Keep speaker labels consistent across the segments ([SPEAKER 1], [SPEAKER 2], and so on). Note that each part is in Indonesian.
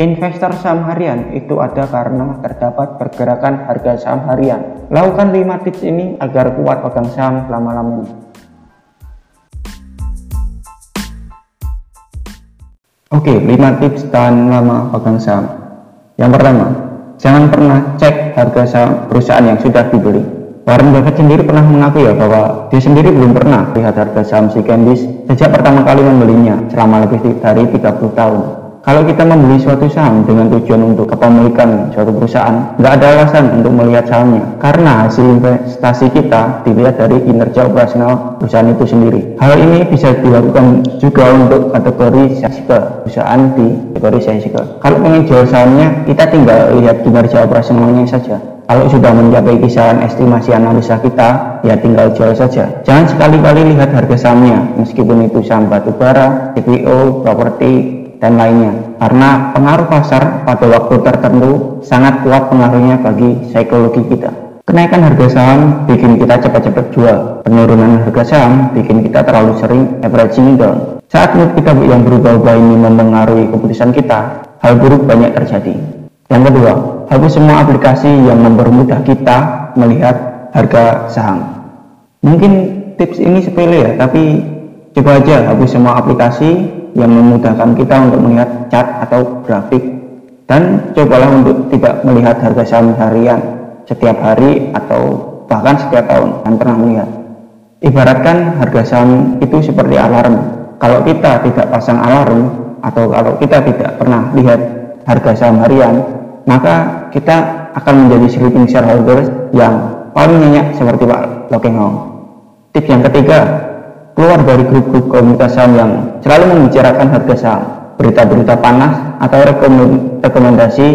[SPEAKER 1] Investor saham harian itu ada karena terdapat pergerakan harga saham harian. Lakukan 5 tips ini agar kuat pegang saham selama-lamanya. Oke, 5 tips tahan lama pegang saham. Yang pertama, jangan pernah cek harga saham perusahaan yang sudah dibeli. Warren Buffett sendiri pernah mengaku ya bahwa dia sendiri belum pernah lihat harga saham si Candice sejak pertama kali membelinya selama lebih dari 30 tahun. Kalau kita membeli suatu saham dengan tujuan untuk kepemilikan suatu perusahaan, nggak ada alasan untuk melihat sahamnya, karena hasil investasi kita dilihat dari kinerja operasional perusahaan itu sendiri. Hal ini bisa dilakukan juga untuk kategori cycle perusahaan di kategori cycle. Kalau ingin jual sahamnya, kita tinggal lihat kinerja operasionalnya saja. Kalau sudah mencapai kisaran estimasi analisa kita, ya tinggal jual saja. Jangan sekali-kali lihat harga sahamnya, meskipun itu saham batubara, CPO, properti, dan lainnya. Karena pengaruh pasar pada waktu tertentu sangat kuat pengaruhnya bagi psikologi kita. Kenaikan harga saham bikin kita cepat-cepat jual. Penurunan harga saham bikin kita terlalu sering averaging down saat mood kita yang berubah-ubah ini mempengaruhi keputusan kita hal buruk banyak terjadi. Yang kedua hapus semua aplikasi yang mempermudah kita melihat harga saham. Mungkin tips ini sepele ya tapi coba aja hapus semua aplikasi yang memudahkan kita untuk melihat chart atau grafik. Dan cobalah untuk tidak melihat harga saham harian setiap hari atau bahkan setiap tahun dan pernah melihat. Ibaratkan harga saham itu seperti alarm. Kalau kita tidak pasang alarm atau kalau kita tidak pernah lihat harga saham harian maka kita akan menjadi sleeping shareholder yang paling nyenyak seperti Pak Lokengong tips yang ketiga keluar dari grup-grup komunitas saham yang selalu membicarakan harga saham, berita-berita panas, atau rekomendasi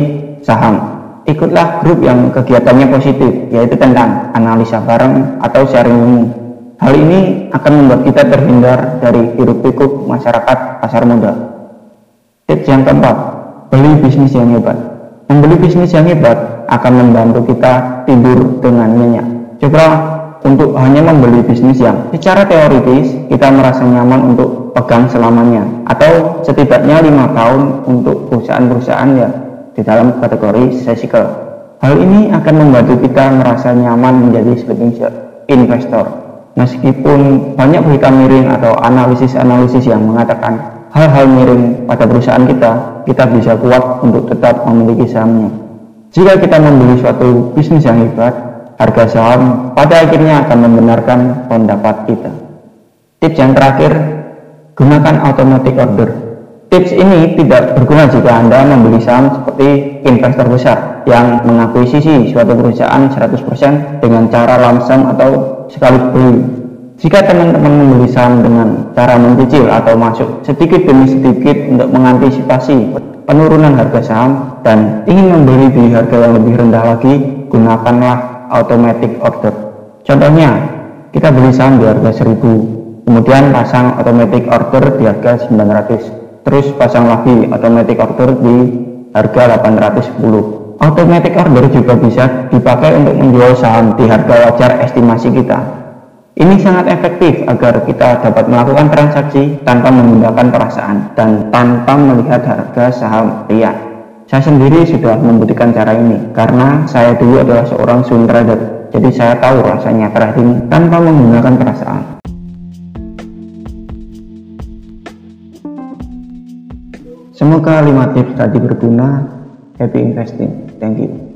[SPEAKER 1] saham. Ikutlah grup yang kegiatannya positif, yaitu tentang analisa bareng atau sharing ilmu. Hal ini akan membuat kita terhindar dari hiruk-pikuk masyarakat pasar modal. Tips yang keempat, beli bisnis yang hebat. Membeli bisnis yang hebat akan membantu kita tidur dengan nyenyak. Coba untuk hanya membeli bisnis yang secara teoritis kita merasa nyaman untuk pegang selamanya atau setidaknya lima tahun untuk perusahaan-perusahaan yang di dalam kategori cyclical. Hal ini akan membantu kita merasa nyaman menjadi sleeping investor. Meskipun banyak berita miring atau analisis-analisis yang mengatakan hal-hal miring pada perusahaan kita, kita bisa kuat untuk tetap memiliki sahamnya. Jika kita membeli suatu bisnis yang hebat, harga saham pada akhirnya akan membenarkan pendapat kita. Tips yang terakhir, gunakan automatic order. Tips ini tidak berguna jika Anda membeli saham seperti investor besar yang mengakuisisi suatu perusahaan 100% dengan cara lamsam atau sekali beli. Jika teman-teman membeli saham dengan cara mencicil atau masuk sedikit demi sedikit untuk mengantisipasi penurunan harga saham dan ingin membeli di harga yang lebih rendah lagi, gunakanlah automatic order. Contohnya, kita beli saham di harga 1000, kemudian pasang automatic order di harga 900, terus pasang lagi automatic order di harga 810. Automatic order juga bisa dipakai untuk menjual saham di harga wajar estimasi kita. Ini sangat efektif agar kita dapat melakukan transaksi tanpa menggunakan perasaan dan tanpa melihat harga saham real. Saya sendiri sudah membuktikan cara ini karena saya dulu adalah seorang trader. Jadi saya tahu rasanya trading tanpa menggunakan perasaan. Semoga 5 tips tadi berguna. Happy investing. Thank you.